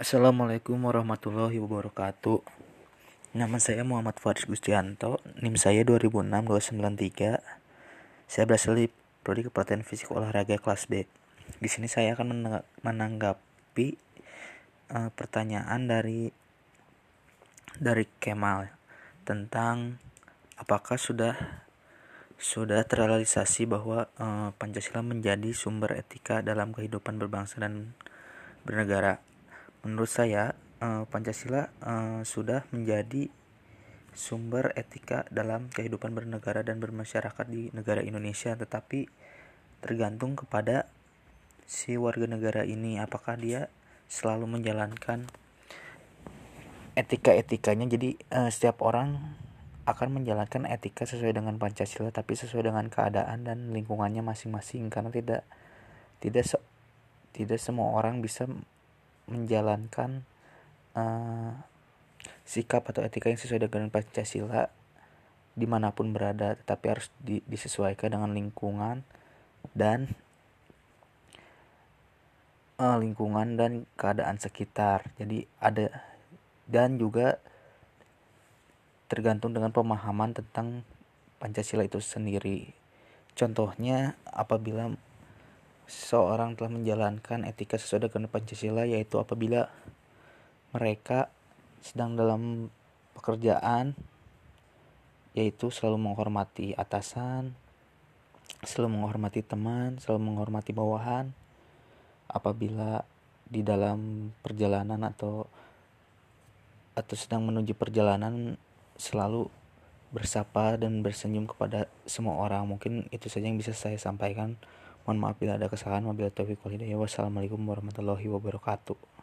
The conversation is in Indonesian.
Assalamualaikum warahmatullahi wabarakatuh. Nama saya Muhammad Faris Gustianto. NIM saya 2006-293 Saya berasal di Prodi Kepelatihan Fisik Olahraga kelas B. Di sini saya akan menanggapi uh, pertanyaan dari dari Kemal tentang apakah sudah sudah terrealisasi bahwa uh, Pancasila menjadi sumber etika dalam kehidupan berbangsa dan bernegara menurut saya uh, Pancasila uh, sudah menjadi sumber etika dalam kehidupan bernegara dan bermasyarakat di negara Indonesia. Tetapi tergantung kepada si warga negara ini. Apakah dia selalu menjalankan etika-etikanya? Jadi uh, setiap orang akan menjalankan etika sesuai dengan Pancasila tapi sesuai dengan keadaan dan lingkungannya masing-masing. Karena tidak tidak se tidak semua orang bisa menjalankan uh, sikap atau etika yang sesuai dengan Pancasila di mana pun berada tetapi harus di, disesuaikan dengan lingkungan dan uh, lingkungan dan keadaan sekitar. Jadi ada dan juga tergantung dengan pemahaman tentang Pancasila itu sendiri. Contohnya apabila seorang telah menjalankan etika sesuai dengan Pancasila yaitu apabila mereka sedang dalam pekerjaan yaitu selalu menghormati atasan, selalu menghormati teman, selalu menghormati bawahan. Apabila di dalam perjalanan atau atau sedang menuju perjalanan selalu bersapa dan bersenyum kepada semua orang. Mungkin itu saja yang bisa saya sampaikan. Mohon maaf bila ada kesalahan. Wabillahi taufiq walhidayah. Wassalamualaikum warahmatullahi wabarakatuh.